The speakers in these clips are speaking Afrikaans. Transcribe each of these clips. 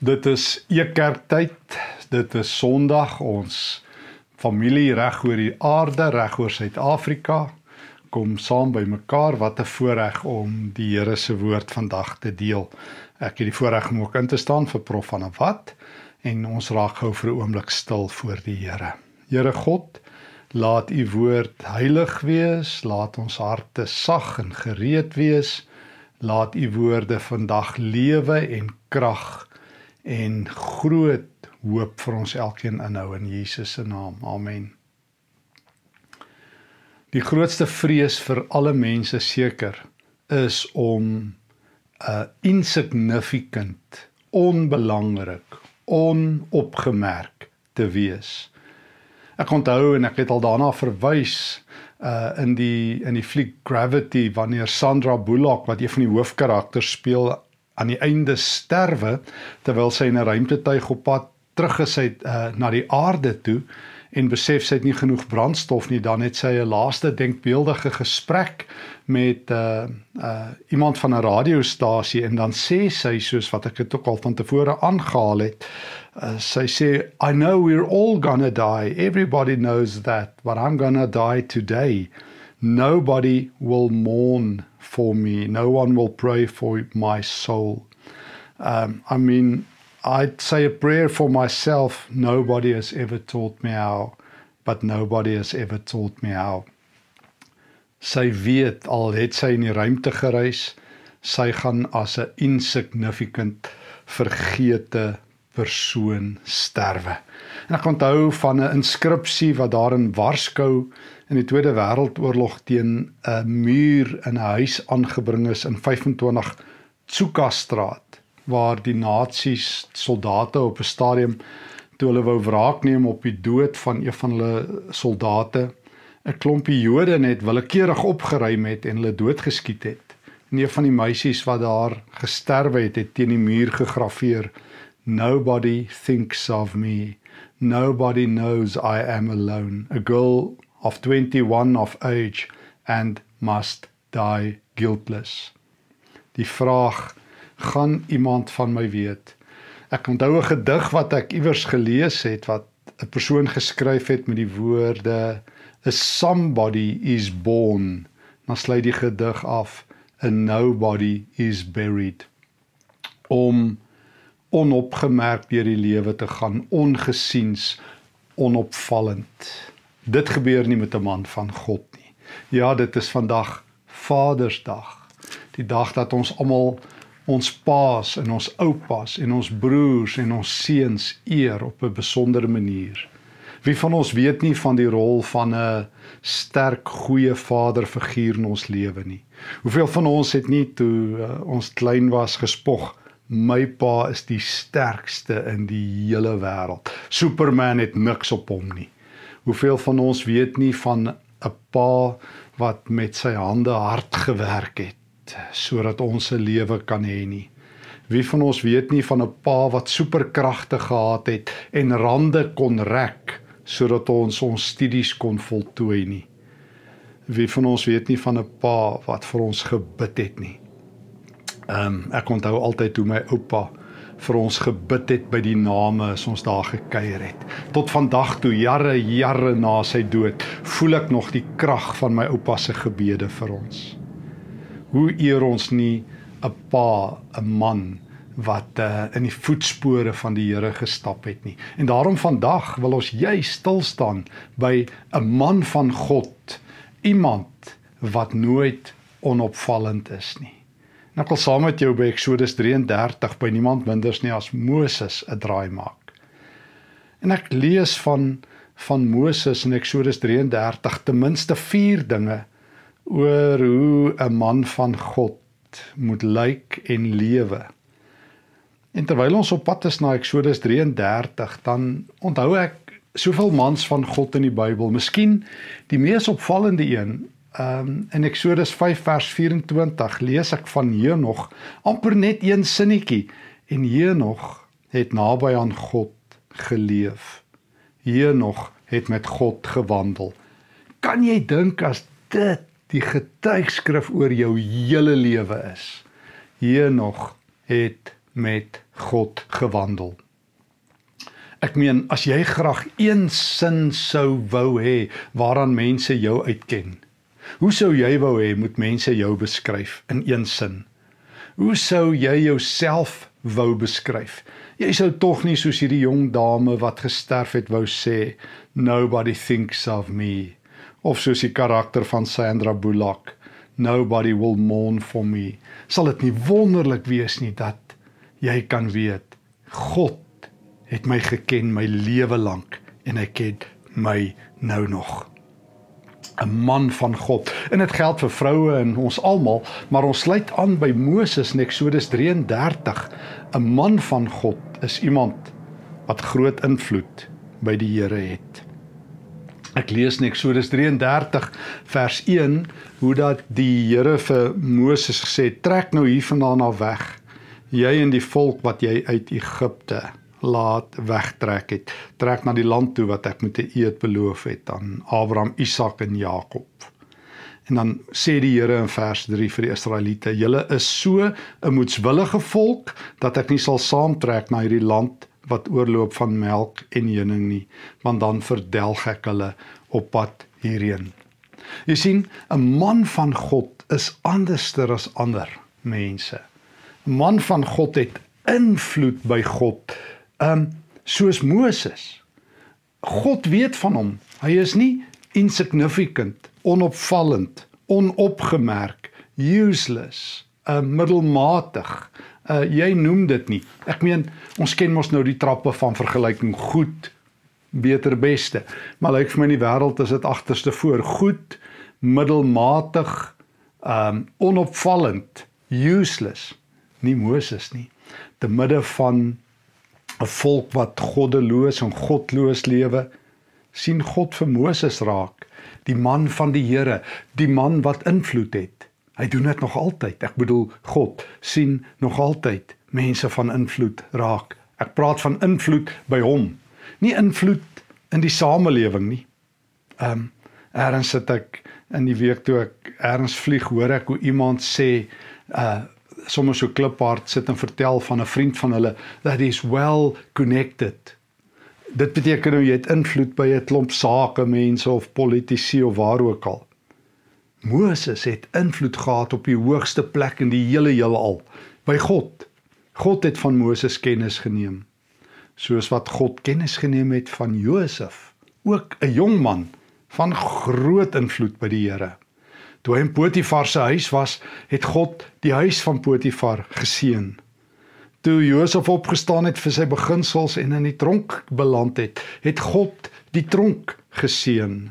Dit is Ekerktyd. Dit is Sondag. Ons familie reg oor die aarde, reg oor Suid-Afrika kom saam by mekaar. Wat 'n voorreg om die Here se woord vandag te deel. Ek het die voorreg om ook in te staan vir Prof van Wat en ons raak gou vir 'n oomblik stil voor die Here. Here God, laat u woord heilig wees, laat ons harte sag en gereed wees. Laat u woorde vandag lewe en krag en groot hoop vir ons elkeen inhou in Jesus se naam. Amen. Die grootste vrees vir alle mense seker is om 'n uh, insignificant, onbelangrik, onopgemerk te wees. Ek onthou en ek het al daarna verwys uh in die in die fliek Gravity wanneer Sandra Bullock wat een van die hoofkarakters speel aan die einde sterwe terwyl sy in 'n ruimtetuig op pad terug is uit uh, na die aarde toe en besef sy het nie genoeg brandstof nie dan het sy 'n laaste denkbeeldige gesprek met uh, uh iemand van 'n radiostasie en dan sê sy soos wat ek dit ook al van tevore aangehaal het uh, sy sê I know we're all gonna die. Everybody knows that but I'm gonna die today. Nobody will mourn for me. No one will pray for my soul. Um, I mean, I'd say a prayer for myself. Nobody has ever taught me how, but nobody has ever taught me how. Sy weet al het sy in die ruimte gereis, sy gaan as 'n insignificant vergete persoon sterwe. En ek onthou van 'n inskripsie wat daar in Warskou in die Tweede Wêreldoorlog teen 'n muur in 'n huis aangebring is in 25 Tsukastraat waar die nasies soldate op 'n stadium toe hulle wou wraak neem op die dood van een van hulle soldate 'n klompie Jode net willekeurig opgeruim het en hulle doodgeskiet het. En een van die meisies wat daar gesterwe het, het teen die muur gegraveer Nobody thinks of me. Nobody knows I am alone. A girl of 21 of age and must die guiltless. Die vraag gaan iemand van my weet. Ek onthou 'n gedig wat ek iewers gelees het wat 'n persoon geskryf het met die woorde a somebody is born. Dan sluit die gedig af a nobody is buried. Om onopgemerk deur die lewe te gaan, ongesiens, onopvallend. Dit gebeur nie met 'n man van God nie. Ja, dit is vandag Vadersdag. Die dag dat ons almal ons paas en ons oupas en ons broers en ons seuns eer op 'n besondere manier. Wie van ons weet nie van die rol van 'n sterk goeie vaderfiguur in ons lewe nie. Hoeveel van ons het nie toe uh, ons klein was gespog my pa is die sterkste in die hele wêreld. Superman het niks op hom nie. Hoeveel van ons weet nie van 'n pa wat met sy hande hard gewerk het sodat ons 'n lewe kan hê nie. Wie van ons weet nie van 'n pa wat superkragte gehad het en rande kon rek sodat ons ons studies kon voltooi nie. Wie van ons weet nie van 'n pa wat vir ons gebid het nie. Ehm um, ek onthou altyd hoe my oupa vir ons gebid het by die name as ons daar gekuier het. Tot vandag toe jare jare na sy dood, voel ek nog die krag van my oupa se gebede vir ons. Hoe eer ons nie 'n pa, 'n man wat uh, in die voetspore van die Here gestap het nie. En daarom vandag wil ons juis stil staan by 'n man van God, iemand wat nooit onopvallend is nie. En ek wil saam met jou by Eksodus 33 by niemand minders nie as Moses 'n draai maak. En ek lees van van Moses in Eksodus 33 ten minste 4 dinge oor hoe 'n man van God moet lyk en lewe. En terwyl ons op pad is na Eksodus 33, dan onthou ek soveel mans van God in die Bybel. Miskien die mees opvallende een Ehm um, in Eksodus 5 vers 24 lees ek van Henog amper net een sinnetjie en Henog het naby aan God geleef. Henog het met God gewandel. Kan jy dink as dit die getuigskrif oor jou hele lewe is? Henog het met God gewandel. Ek meen as jy graag een sin sou wou hê waaraan mense jou uitken. Hoe sou jy wou hê moet mense jou beskryf in een sin? Hoe sou jy jouself wou beskryf? Jy sou tog nie soos hierdie jong dame wat gesterf het wou sê nobody thinks of me of soos die karakter van Sandra Bullock nobody will mourn for me. Sal dit nie wonderlik wees nie dat jy kan weet God het my geken my lewe lank en hy ken my nou nog. 'n man van God. En dit geld vir vroue en ons almal, maar ons sluit aan by Moses in Eksodus 33. 'n Man van God is iemand wat groot invloed by die Here het. Ek lees in Eksodus 33 vers 1 hoe dat die Here vir Moses gesê: "Trek nou hiervandaan af weg, jy en die volk wat jy uit Egipte laat wegtrek het trek na die land toe wat ek met 'n eed beloof het aan Abraham, Isak en Jakob. En dan sê die Here in vers 3 vir die Israeliete: "Julle is so 'n moedswillige volk dat ek nie sal saamtrek na hierdie land wat oorloop van melk en honing nie, want dan verdelg ek hulle op pad hierheen." Jy sien, 'n man van God is anderster as ander mense. 'n Man van God het invloed by God um soos Moses. God weet van hom. Hy is nie insignificant, onopvallend, onopgemerk, useless, uh middelmatig. Uh jy noem dit nie. Ek meen, ons ken mos nou die trappe van vergelyking goed, beter, beste. Maar lyk vir my in die wêreld is dit agterste voor. Goed, middelmatig, um onopvallend, useless. Nie Moses nie. Te midde van 'n volk wat goddeloos en godloos lewe, sien God vir Moses raak, die man van die Here, die man wat invloed het. Hy doen dit nog altyd. Ek bedoel God sien nog altyd mense van invloed raak. Ek praat van invloed by hom, nie invloed in die samelewing nie. Ehm um, eers sit ek in die week toe ek eers vlieg, hoor ek hoe iemand sê uh sommer so kliphard sit en vertel van 'n vriend van hulle that is well connected. Dit beteken nou jy het invloed by 'n klomp sake mense of politici of waar ook al. Moses het invloed gehad op die hoogste plek in die hele heelal, by God. God het van Moses kennis geneem, soos wat God kennis geneem het van Josef, ook 'n jong man van groot invloed by die Here. Toe hy in Potifar se huis was, het God die huis van Potifar geseën. Toe Josef opgestaan het vir sy beginsels en in die tronk beland het, het God die tronk geseën.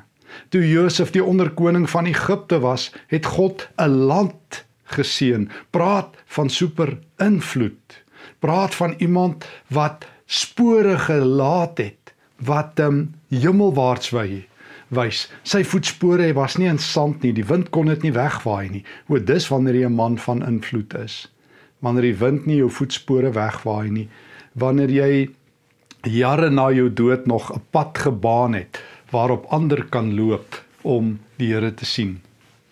Toe Josef die onderkoning van Egipte was, het God 'n land geseën. Praat van super invloed. Praat van iemand wat spore gelaat het wat ehm um, hemelwaarts wy wys. Sy voetspore was nie in sand nie. Die wind kon dit nie wegwaai nie. O, dis wanneer jy 'n man van invloed is. Wanneer die wind nie jou voetspore wegwaai nie. Wanneer jy jare na jou dood nog 'n pad gebaan het waarop ander kan loop om die Here te sien.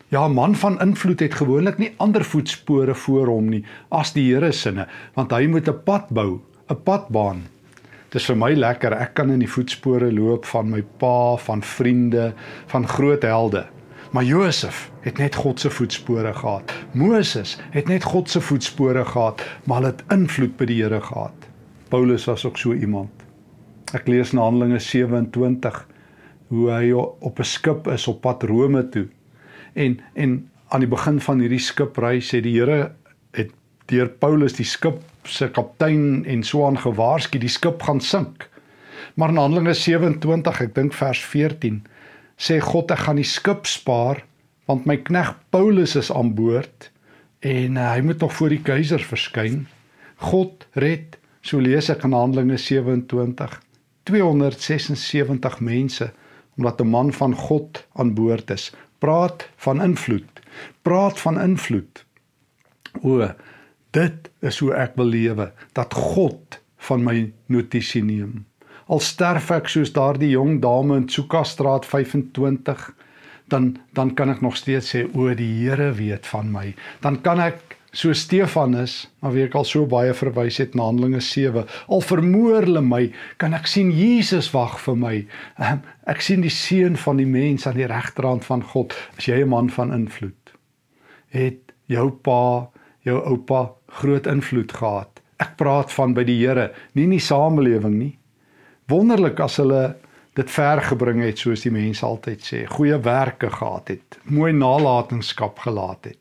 Ja, 'n man van invloed het gewoonlik nie ander voetspore voor hom nie as die Here se, want hy moet 'n pad bou, 'n padbaan Dis vir my lekker. Ek kan in die voetspore loop van my pa, van vriende, van groot helde. Maar Josef het net God se voetspore gehad. Moses het net God se voetspore gehad, maar hulle het invloed by die Here gehad. Paulus was ook so iemand. Ek lees in Handelinge 27 hoe hy op 'n skip is op pad Rome toe. En en aan die begin van hierdie skipreis sê die Here het deur Paulus die skip se kaptein en so aan gewaarsku die skip gaan sink. Maar in Handelinge 27, ek dink vers 14, sê God ek gaan die skip spaar want my knegg Paulus is aan boord en uh, hy moet nog voor die keiser verskyn. God red, so lees ek in Handelinge 27, 276 mense omdat 'n man van God aan boord is. Praat van invloed. Praat van invloed. O, Dit is hoe ek wil lewe, dat God van my notisie neem. Al sterf ek soos daardie jong dame in Tsukastraat 25, dan dan kan ek nog steeds sê o, die Here weet van my. Dan kan ek so Stefanus, na wie ek al so baie verwys het na Handelinge 7, al vermoor hulle my, kan ek sien Jesus wag vir my. Ehm, ek sien die seun van die mens aan die regterhand van God. As jy 'n man van invloed het, jou pa, jou oupa groot invloed gehad. Ek praat van by die Here, nie in die samelewing nie. Wonderlik as hulle dit ver gebring het soos die mense altyd sê, goeie werke gehad het, mooi nalatenskap gelaat het.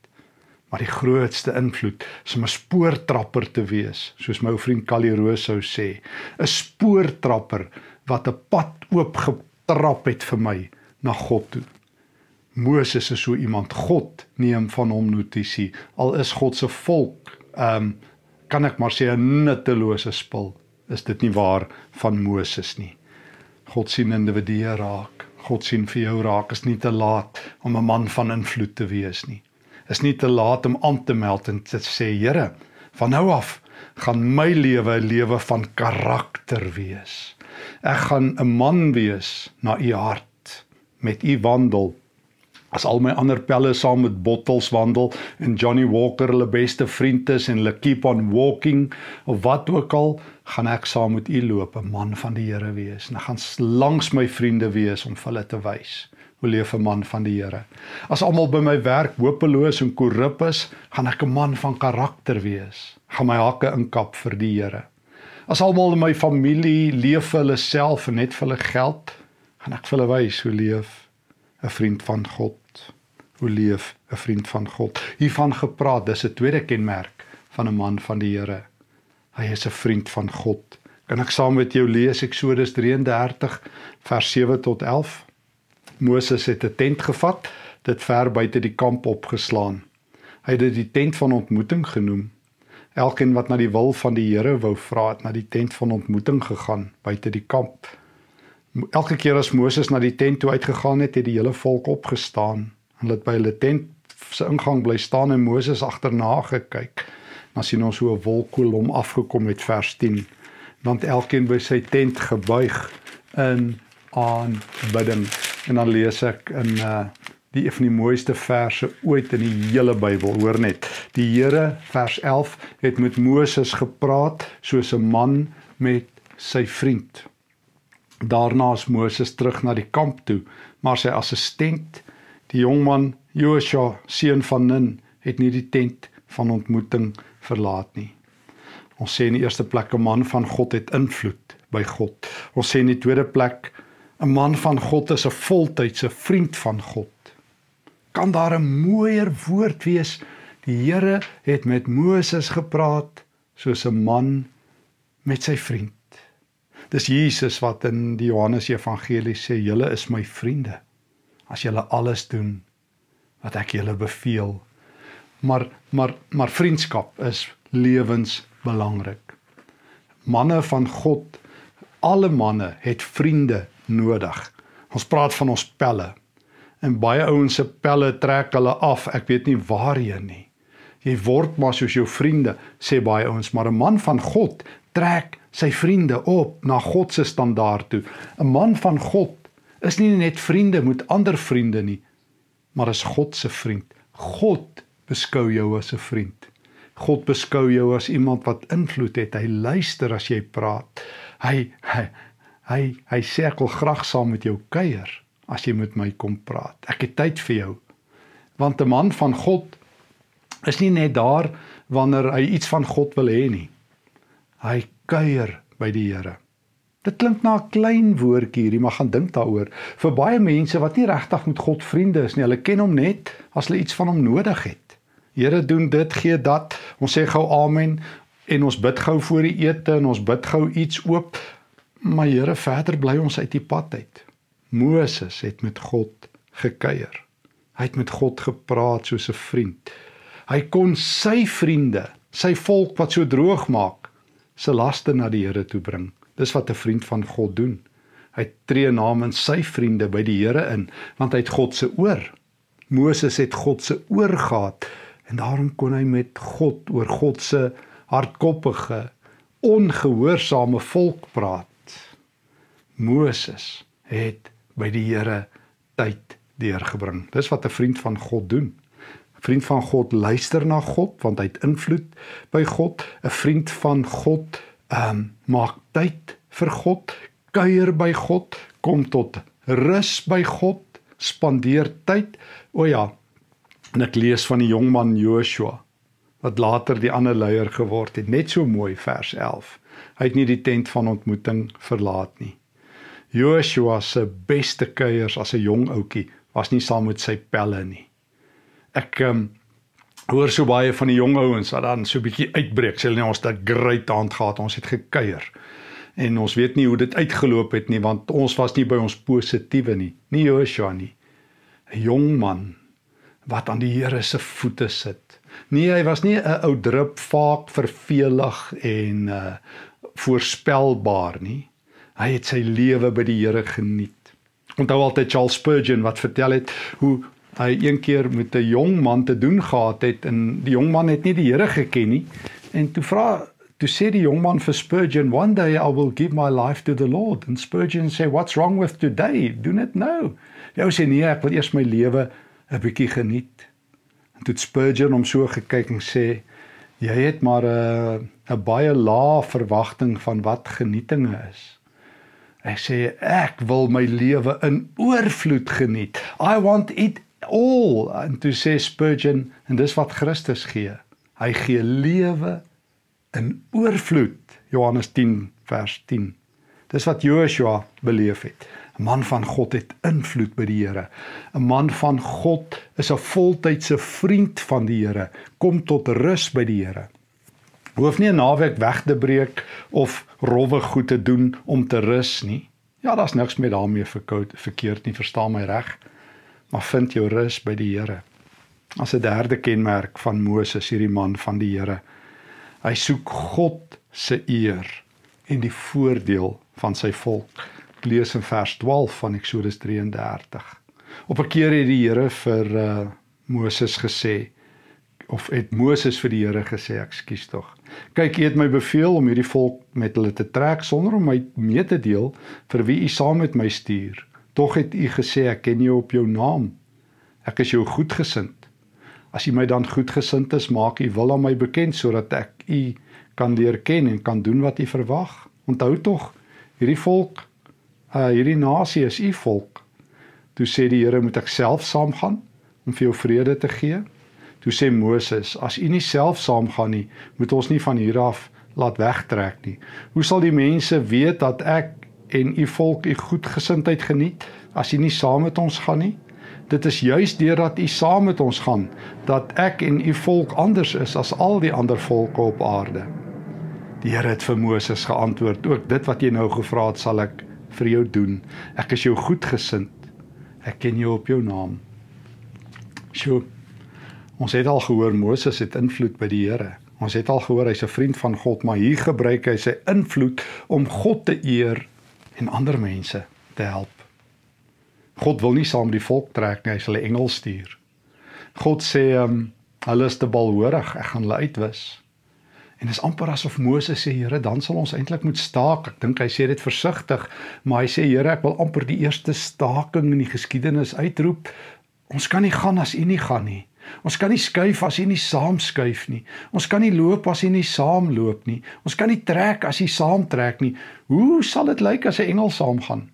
Maar die grootste invloed is om 'n spoortrapper te wees, soos my ou vriend Callie Roos sou sê, 'n spoortrapper wat 'n pad oop getrap het vir my na God toe. Moses is so iemand God neem van hom notisie al is God se volk ehm um, kan ek maar sê 'n nuttelose spul is dit nie waar van Moses nie God sien individue raak. God sien vir jou raak. Is nie te laat om 'n man van invloed te wees nie. Is nie te laat om aan te meld en te sê, Here, van nou af gaan my lewe 'n lewe van karakter wees. Ek gaan 'n man wees na u hart met u wandel as al my ander pelle saam met bottels wandel en Johnny Walker hulle beste vriend is en hulle keep on walking of wat ook al gaan ek saam met u loop 'n man van die Here wees. En ek gaan langs my vriende wees om hulle te wys hoe leef 'n man van die Here. As almal by my werk hopeloos en korrup is gaan ek 'n man van karakter wees. Gaan my hakke inkap vir die Here. As almal in my familie leef vir hulle self en net vir hulle geld gaan ek vir hulle wys hoe leef 'n vriend van God. Hoe leef 'n vriend van God? Hiervan gepraat, dis 'n tweede kenmerk van 'n man van die Here. Hy is 'n vriend van God. Kan ek saam met jou lees Eksodus 33 vers 7 tot 11? Moses het 'n tent gevat, dit ver buite die kamp opgeslaan. Hy het dit die tent van ontmoeting genoem. Elkeen wat na die wil van die Here wou vra, het na die tent van ontmoeting gegaan buite die kamp. Elke keer as Moses na die tent toe uitgegaan het, het die hele volk opgestaan. Hulle het by hulle tent se ingang bly staan en Moses agterna gekyk. Dan sien ons hoe 'n wolkkoel hom afgekom het vers 10. Dan het elkeen by sy tent gebuig in aanbidding. En dan lees ek in uh die een van die mooiste verse ooit in die hele Bybel, hoor net. Die Here vers 11 het met Moses gepraat soos 'n man met sy vriend. Daarna is Moses terug na die kamp toe, maar sy assistent, die jongman Joshua, seun van Nun, het nie die tent van ontmoeting verlaat nie. Ons sê in die eerste plek 'n man van God het invloed by God. Ons sê in die tweede plek 'n man van God is 'n voltydse vriend van God. Kan daar 'n mooier woord wees? Die Here het met Moses gepraat soos 'n man met sy vriend. Dis Jesus wat in die Johannes Evangelie sê julle is my vriende as julle alles doen wat ek julle beveel. Maar maar maar vriendskap is lewensbelangrik. Manne van God, alle manne het vriende nodig. Ons praat van ons pelle. En baie ouens se pelle trek hulle af. Ek weet nie waarheen nie. Jy word maar soos jou vriende, sê baie ouens, maar 'n man van God trek sy vriende op na God se standaard toe. 'n Man van God is nie net vriende met ander vriende nie, maar is God se vriend. God beskou jou as 'n vriend. God beskou jou as iemand wat invloed het. Hy luister as jy praat. Hy hy hy, hy wil graag saam met jou kuier as jy met my kom praat. Ek het tyd vir jou. Want 'n man van God is nie net daar wanneer hy iets van God wil hê nie. Hy kuier by die Here. Dit klink na 'n klein woordjie hierdie, maar gaan dink daaroor. Vir baie mense wat nie regtig met God vriende is nie, hulle ken hom net as hulle iets van hom nodig het. Here doen dit, gee dat. Ons sê gou amen en ons bid gou voor die ete en ons bid gou iets oop. Maar Here, verder bly ons uit die pad uit. Moses het met God gekuier. Hy het met God gepraat soos 'n vriend. Hy kon sy vriende, sy volk wat so droog maak, se laste na die Here toe bring. Dis wat 'n vriend van God doen. Hy tree namens sy vriende by die Here in, want hy het God se oor. Moses het God se oor gehad en daarom kon hy met God oor God se hardkoppige, ongehoorsame volk praat. Moses het by die Here tyd deurgebring. Dis wat 'n vriend van God doen. 'n vriend van God luister na God want hy het invloed by God. 'n Vriend van God ehm um, maak tyd vir God, kuier by God, kom tot rus by God, spandeer tyd. O ja, en ek lees van die jong man Joshua wat later die ander leier geword het. Net so mooi vers 11. Hy het nie die tent van ontmoeting verlaat nie. Joshua se beste kuiers as 'n jong ouetjie was nie saam met sy pelle nie. Ek um, hoor so baie van die jong ouens wat dan so 'n bietjie uitbreek. Sê hulle nee, ons het 'n great aand gehad. Ons het gekuier. En ons weet nie hoe dit uitgeloop het nie want ons was nie by ons positiewe nie. Nie Joshua nie. 'n Jong man wat aan die Here se voete sit. Nee, hy was nie 'n ou drup vaak vervelig en uh voorspelbaar nie. Hy het sy lewe by die Here geniet. Onthou altyd Charles Spurgeon wat vertel het hoe hy een keer met 'n jong man te doen gehad het en die jong man het nie die Here geken nie. En toe vra toe sê die jong man vir Spurgeon one day I will give my life to the Lord. And Spurgeon sê what's wrong with today? Do not know jy sê nee ek wil eers my lewe 'n bietjie geniet. En toe Spurgeon hom so gekyk en sê jy het maar 'n 'n baie lae verwagting van wat genietinge is. Ek sê ek wil my lewe in oorvloed geniet. I want it all en toe sê Spurgeon en dis wat Christus gee. Hy gee lewe in oorvloed. Johannes 10 vers 10. Dis wat Joshua beleef het. 'n Man van God het invloed by die Here. 'n Man van God is 'n voltydse vriend van die Here, kom tot rus by die Here. Hoef nie 'n naweek weg te breek of rowwe goed te doen om te rus nie. Ja, daar's niks met daarmee verkeerd nie, verstaan my reg maar vind jou rus by die Here. As 'n derde kenmerk van Moses, hierdie man van die Here. Hy soek God se eer en die voordeel van sy volk. Lees in vers 12 van Eksodus 33. Op 'n keer het die Here vir uh, Moses gesê of het Moses vir die Here gesê, ekskuus tog. Kyk, U het my beveel om hierdie volk met hulle te trek sonder om my mee te deel vir wie U saam met my stuur. Tog het u gesê ek ken jou op jou naam. Ek is jou goedgesind. As u my dan goedgesind is, maak u wil aan my bekend sodat ek u kan leer ken en kan doen wat u verwag. Onthou tog, hierdie volk, uh hierdie nasie is u volk. Toe sê die Here, moet ek self saamgaan om vir jou vrede te gee? Toe sê Moses, as u nie self saamgaan nie, moet ons nie van hier af laat wegtrek nie. Hoe sal die mense weet dat ek en u volk u goedgesindheid geniet as u nie saam met ons gaan nie. Dit is juis deurdat u saam met ons gaan dat ek en u volk anders is as al die ander volke op aarde. Die Here het vir Moses geantwoord: "Ook dit wat jy nou gevra het, sal ek vir jou doen. Ek is jou goedgesind. Ek ken jou op jou naam." Sjoe. Ons het al gehoor Moses het invloed by die Here. Ons het al gehoor hy's 'n vriend van God, maar hier gebruik hy sy invloed om God te eer en ander mense te help. God wil nie saam met die volk trek nie, hy sal 'n engel stuur. God sê, um, hulle is te balhoorig, ek gaan hulle uitwis. En dis amper asof Moses sê, Here, dan sal ons eintlik moet staak. Ek dink hy sê dit versigtig, maar hy sê, Here, ek wil amper die eerste staking in die geskiedenis uitroep. Ons kan nie gaan as U nie gaan nie. Ons kan nie skuif as jy nie saam skuif nie. Ons kan nie loop as jy nie saam loop nie. Ons kan nie trek as jy saam trek nie. Hoe sal dit lyk as 'n engel saamgaan?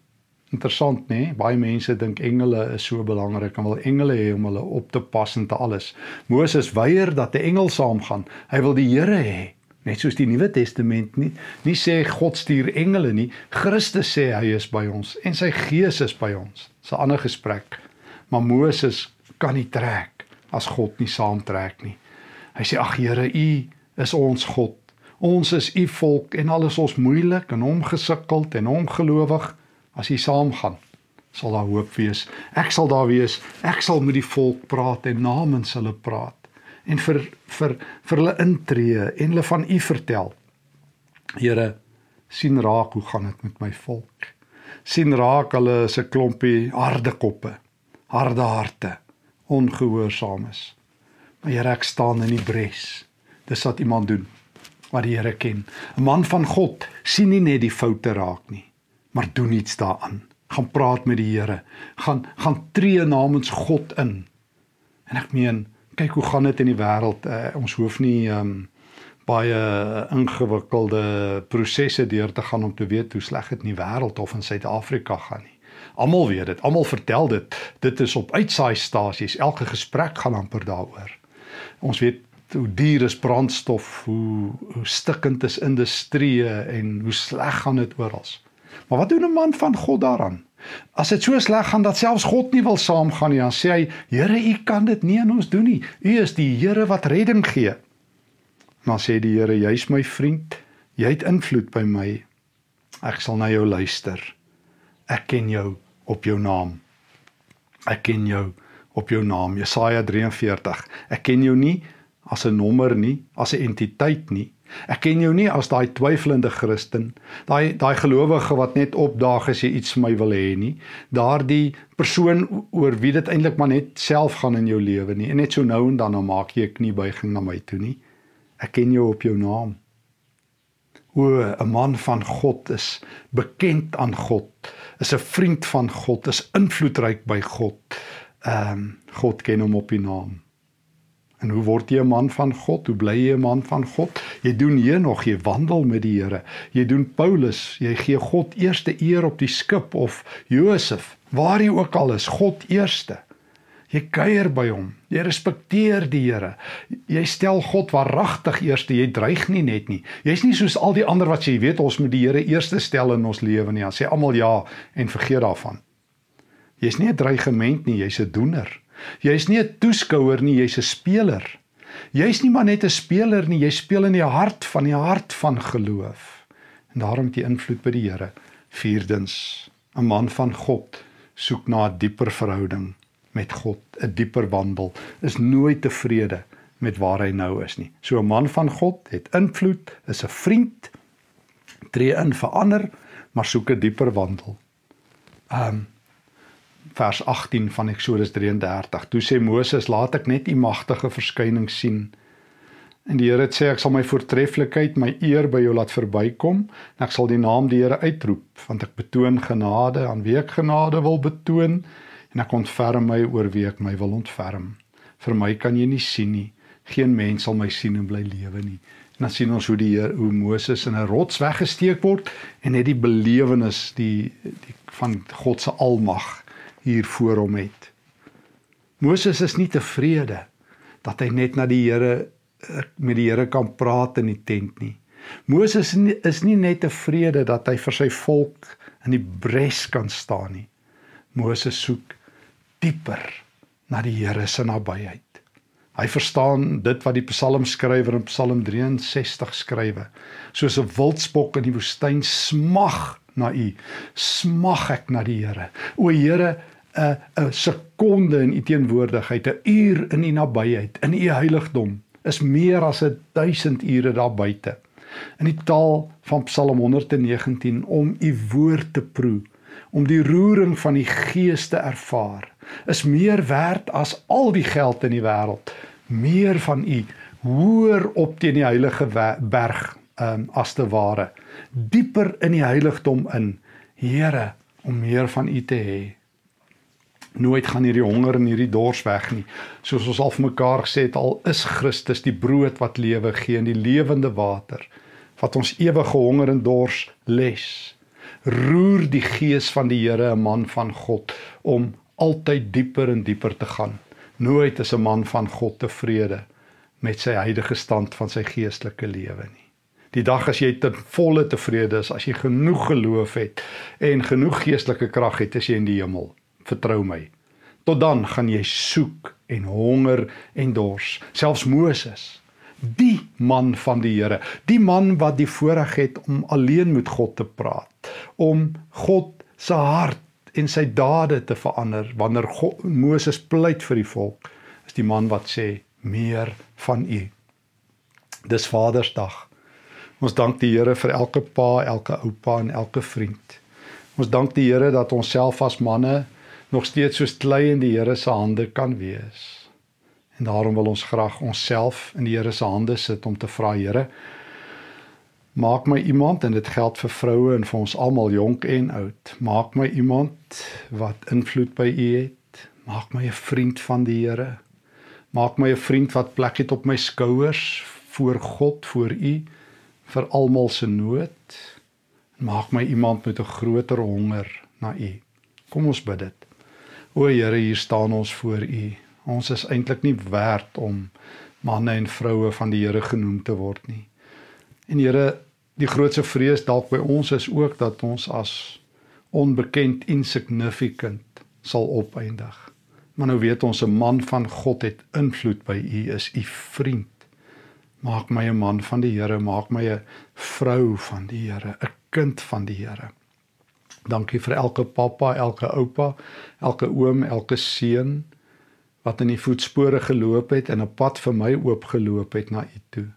Interessant, nê? Baie mense dink engele is so belangrik en wil engele hê om hulle op te pas en te alles. Moses weier dat 'n engel saamgaan. Hy wil die Here hê. Net soos die Nuwe Testament nie, nie sê God stuur engele nie. Christus sê hy is by ons en sy gees is by ons. Dis 'n ander gesprek. Maar Moses kan nie trek as God nie saamtrek nie. Hy sê ag Here, U is ons God. Ons is U volk en alles ons moeilik en omgesukkeld en ongelowig as U saamgaan sal daar hoop wees. Ek sal daar wees. Ek sal met die volk praat en namens hulle praat en vir vir vir hulle intree en hulle van U vertel. Here, sien raak hoe gaan dit met my volk? sien raak hulle is 'n klompie harde koppe, harde harte ongehoorsaam is. Maar Here, ek staan in die bres. Dis wat iemand doen wat die Here ken. 'n Man van God sien nie net die foute raak nie, maar doen iets daaraan. Gaan praat met die Here. Gaan gaan tree namens God in. En ek meen, Kyk hoe gaan dit in die wêreld. Uh, ons hoef nie um, baie ingewikkelde prosesse deur te gaan om te weet hoe sleg dit in die wêreld of in Suid-Afrika gaan nie. Almal weet dit, almal vertel dit. Dit is op uitsaai stasies. Elke gesprek gaan amper daaroor. Ons weet hoe duur is brandstof, hoe hoe stikkend is industrie en hoe sleg gaan dit oral. Maar wat doen 'n man van God daaraan? As dit so sleg gaan dat selfs God nie wil saamgaan nie, dan sê hy: "Here, U kan dit nie aan ons doen nie. U is die Here wat redding gee." Maar sê die Here: "Jy's my vriend. Jy het invloed by my. Ek sal na jou luister. Ek ken jou op jou naam. Ek ken jou op jou naam." Jesaja 43. Ek ken jou nie as 'n nommer nie, as 'n entiteit nie. Ek ken jou nie as daai twyfelende Christen, daai daai gelowige wat net opdaag as jy iets vir my wil hê nie. Daardie persoon oor wie dit eintlik maar net self gaan in jou lewe nie. En net so nou en dan dan maak jy 'n kniebuiging na my toe nie. Ek ken jou op jou naam. O, 'n man van God is bekend aan God, is 'n vriend van God, is invloedryk by God. Ehm um, God ken hom op die naam. En hoe word jy 'n man van God? Hoe bly jy 'n man van God? Jy doen hier nog, jy wandel met die Here. Jy doen Paulus, jy gee God eerste eer op die skip of Josef, waar jy ook al is, God eerste. Jy kuier by hom. Jy respekteer die Here. Jy stel God waaragtig eerste. Jy dreig nie net nie. Jy's nie soos al die ander wat sê jy weet ons moet die Here eerste stel in ons lewe nie. Dan sê almal ja en vergeet daarvan. Jy's nie 'n dreigement nie, jy's 'n doener. Jy's nie 'n toeskouer nie, jy's 'n speler. Jy's nie maar net 'n speler nie, jy speel in die hart van die hart van geloof. En daarom het jy invloed by die Here. Vierdens, 'n man van God soek na 'n dieper verhouding met God, 'n dieper wandel, is nooit tevrede met waar hy nou is nie. So 'n man van God het invloed, is 'n vriend, tree in vir ander, maar soek 'n dieper wandel. Um, vers 18 van Eksodus 33. Toe sê Moses: "Laat ek net u magtige verskyning sien." En die Here het sê: "Ek sal my voortreffelikheid, my eer by jou laat verbykom, en ek sal die naam die Here uitroep, want ek betoon genade aan wie ek genade wil betoon, en ek ontferm my oor wie ek my wil ontferm. Vir my kan jy nie sien nie. Geen mens sal my sien en bly lewe nie." En dan sien ons hoe die Heer, hoe Moses in 'n rots weggesteek word en net die belewenis die, die van God se almag hier voor hom het. Moses is nie tevrede dat hy net na die Here met die Here kan praat in die tent nie. Moses is nie net tevrede dat hy vir sy volk in die bres kan staan nie. Moses soek dieper na die Here se nabyheid. Hy verstaan dit wat die psalmskrywer in Psalm 63 skrywe. Soos 'n wildsbok in die woestyn smag na U, smag ek na die Here. O Here, 'n 'n sekonde in u teenwoordigheid, 'n uur in u nabyheid, in u heiligdom is meer as 'n 1000 ure daar buite. In die taal van Psalm 119 om u woord te proe, om die roering van die gees te ervaar, is meer werd as al die geld in die wêreld. Meer van u hoor op teen die heilige berg um, as te ware dieper in die heiligdom in Here om meer van u te hê nooit gaan hierdie honger en hierdie dors weg nie. Soos ons al vir mekaar gesê het, al is Christus die brood wat lewe gee en die lewende water wat ons ewige honger en dors les. Roer die gees van die Here 'n man van God om altyd dieper en dieper te gaan. Nooit is 'n man van God tevrede met sy huidige stand van sy geestelike lewe nie. Die dag as jy ten volle tevrede is, as jy genoeg geloof het en genoeg geestelike krag het, is jy in die hemel vertrou my. Tot dan gaan jy soek en honger en dors. Selfs Moses, die man van die Here, die man wat die voorreg het om alleen met God te praat, om God se hart en sy dade te verander wanneer God, Moses pleit vir die volk, is die man wat sê meer van u. Dis Vadersdag. Ons dank die Here vir elke pa, elke oupa en elke vriend. Ons dank die Here dat ons self as manne nog steeds soos klei in die Here se hande kan wees. En daarom wil ons graag onsself in die Here se hande sit om te vra Here maak my iemand en dit geld vir vroue en vir ons almal jonk en oud. Maak my iemand wat invloed by U het. Maak my 'n vriend van die Here. Maak my 'n vriend wat plek het op my skouers voor God, voor U vir almal se nood. Maak my iemand met 'n groter honger na U. Kom ons bid dit. O Here, hier staan ons voor U. Ons is eintlik nie werd om manne en vroue van die Here genoem te word nie. En Here, die grootste vrees dalk by ons is ook dat ons as onbekend insignificant sal opeindig. Maar nou weet ons 'n man van God het invloed by u is u vriend. Maak my 'n man van die Here, maak my 'n vrou van die Here, 'n kind van die Here. Dankie vir elke pappa, elke oupa, elke oom, elke seun wat in die voetspore geloop het en 'n pad vir my oopgeloop het na u toe.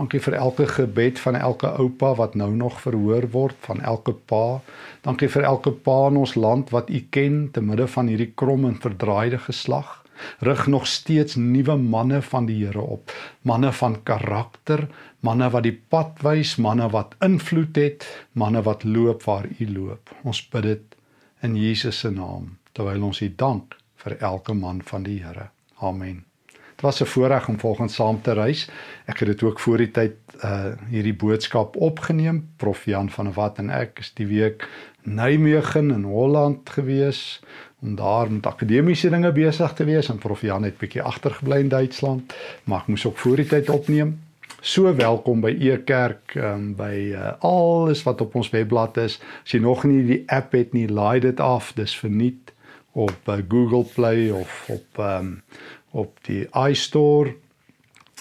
Dankie vir elke gebed van elke oupa wat nou nog verhoor word, van elke pa. Dankie vir elke pa in ons land wat U ken te midde van hierdie krom en verdraaide geslag. Rig nog steeds nuwe manne van die Here op, manne van karakter, manne wat die pad wys, manne wat invloed het, manne wat loop waar U loop. Ons bid dit in Jesus se naam terwyl ons U dank vir elke man van die Here. Amen. Dit was 'n voorreg om volgens saam te reis. Ek het dit ook voor die tyd uh hierdie boodskap opgeneem. Prof Jan van der Walt en ek is die week Nijmegen in Holland gewees om daar met akademiese dinge besig te wees en Prof Jan het bietjie agtergebly in Duitsland, maar ek moes ook voor die tyd opneem. So welkom by E Kerk um, by uh, alles wat op ons webblad is. As jy nog nie die app het nie, laai dit af. Dis verniet op uh, Google Play of op um, op die iStore.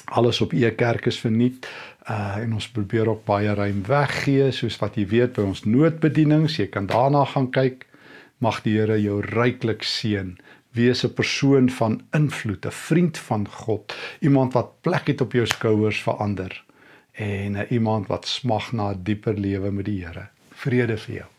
Alles op e-kerk is verniet. Uh en ons probeer ook baie ruim weggee soos wat jy weet by ons noodbedienings. Jy kan daarna gaan kyk. Mag die Here jou ryklik seën. Wees 'n persoon van invloed, 'n vriend van God, iemand wat plek het op jou skouers vir ander en 'n iemand wat smag na 'n dieper lewe met die Here. Vrede vir jou.